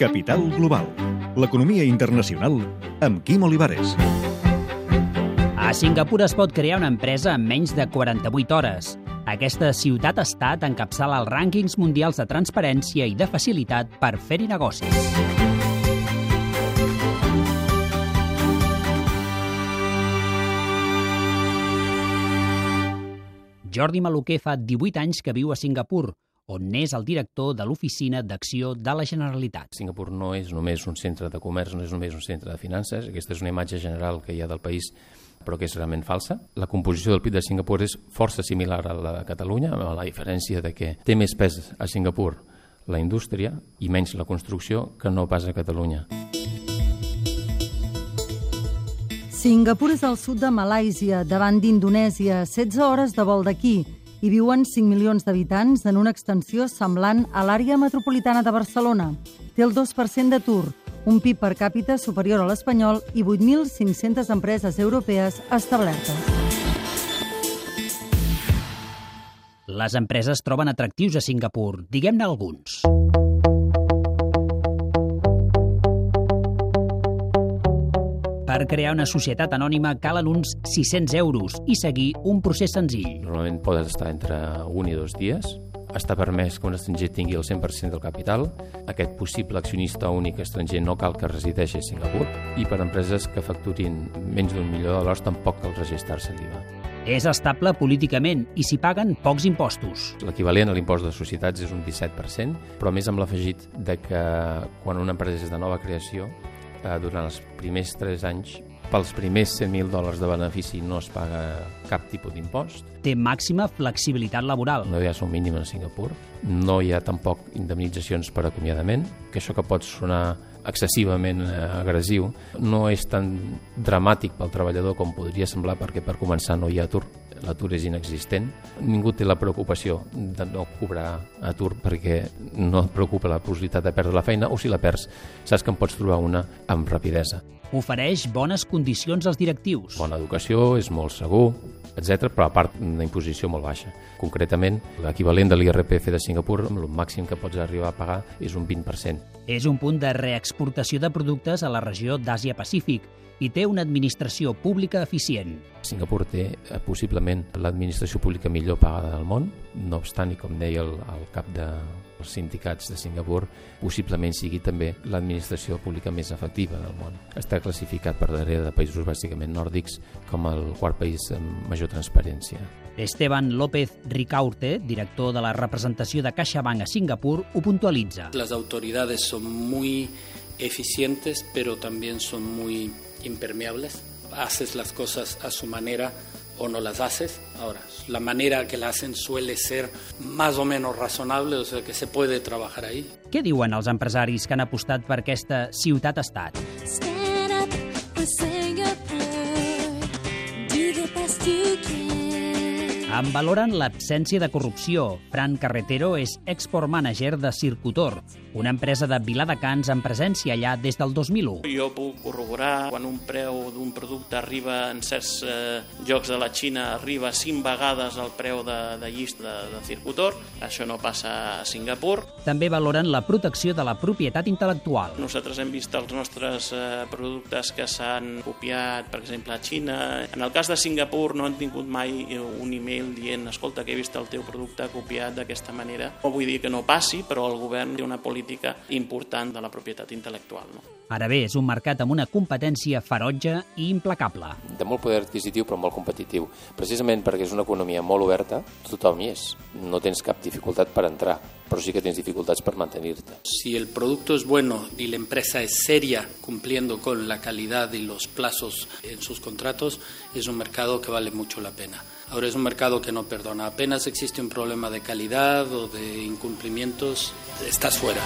Capital Global. L'economia internacional amb Quim Olivares. A Singapur es pot crear una empresa en menys de 48 hores. Aquesta ciutat-estat encapçala els rànquings mundials de transparència i de facilitat per fer-hi negocis. Jordi Maluquer fa 18 anys que viu a Singapur, on n'és el director de l'Oficina d'Acció de la Generalitat. Singapur no és només un centre de comerç, no és només un centre de finances, aquesta és una imatge general que hi ha del país però que és realment falsa. La composició del PIB de Singapur és força similar a la de Catalunya, amb la diferència de que té més pes a Singapur la indústria i menys la construcció que no pas a Catalunya. Singapur és al sud de Malàisia, davant d'Indonèsia, 16 hores de vol d'aquí. Hi viuen 5 milions d'habitants en una extensió semblant a l'àrea metropolitana de Barcelona. Té el 2% d'atur, un PIB per càpita superior a l'espanyol i 8.500 empreses europees establertes. Les empreses troben atractius a Singapur, diguem-ne alguns. Per crear una societat anònima calen uns 600 euros i seguir un procés senzill. Normalment poden estar entre un i dos dies. Està permès que un estranger tingui el 100% del capital. Aquest possible accionista únic estranger no cal que resideixi a Singapur. I per empreses que facturin menys d'un milió de dòlars tampoc cal registrar-se l'IVA. És estable políticament i s'hi paguen pocs impostos. L'equivalent a l'impost de societats és un 17%, però més amb l'afegit de que quan una empresa és de nova creació, eh, durant els primers 3 anys pels primers 100.000 dòlars de benefici no es paga cap tipus d'impost. Té màxima flexibilitat laboral. No hi ha un mínim a Singapur. No hi ha tampoc indemnitzacions per acomiadament, que això que pot sonar excessivament eh, agressiu no és tan dramàtic pel treballador com podria semblar perquè per començar no hi ha atur l'atur és inexistent. Ningú té la preocupació de no cobrar atur perquè no et preocupa la possibilitat de perdre la feina o si la perds saps que en pots trobar una amb rapidesa. Ofereix bones condicions als directius. Bona educació, és molt segur, etc, però a part una imposició molt baixa. Concretament, l'equivalent de l'IRPF de Singapur, el màxim que pots arribar a pagar és un 20%. És un punt de reexportació de productes a la regió d'Àsia-Pacífic i té una administració pública eficient. Singapur té eh, possiblement l'administració pública millor pagada del món, no obstant, i com deia el, el cap dels sindicats de Singapur, possiblement sigui també l'administració pública més efectiva del món. Està classificat per darrere de països bàsicament nòrdics com el quart país amb major transparència. Esteban López Ricaurte, director de la representació de CaixaBank a Singapur, ho puntualitza. Les autoridades són muy eficientes, pero también son muy impermeables. Haces las cosas a su manera o no las haces. Ahora, la manera que la hacen suele ser más o menos razonable, o sea que se puede trabajar ahí. Què diuen els empresaris que han apostat per aquesta ciutat-estat? Stand up En valoren l'absència de corrupció. Fran Carretero és export manager de Circutor, una empresa de Viladecans amb presència allà des del 2001. Jo puc corroborar quan un preu d'un producte arriba en certs eh, llocs de la Xina arriba cinc vegades el preu de, de llist de, de Circutor. Això no passa a Singapur. També valoren la protecció de la propietat intel·lectual. Nosaltres hem vist els nostres eh, productes que s'han copiat, per exemple, a Xina. En el cas de Singapur no han tingut mai un email dient escolta, que he vist el teu producte copiat d'aquesta manera. No vull dir que no passi, però el govern té una política important de la propietat intel·lectual. No? Ara bé, és un mercat amb una competència ferotge i implacable. De molt poder adquisitiu però molt competitiu. Precisament perquè és una economia molt oberta, tothom hi és. No tens cap dificultat per entrar, però sí que tens dificultats per mantenir-te. Si el producto es bueno y la empresa es seria cumpliendo con la calidad y los plazos en sus contratos, es un mercado que vale mucho la pena. Ahora es un mercado que no perdona. Apenas existe un problema de calidad o de incumplimientos, estás fuera.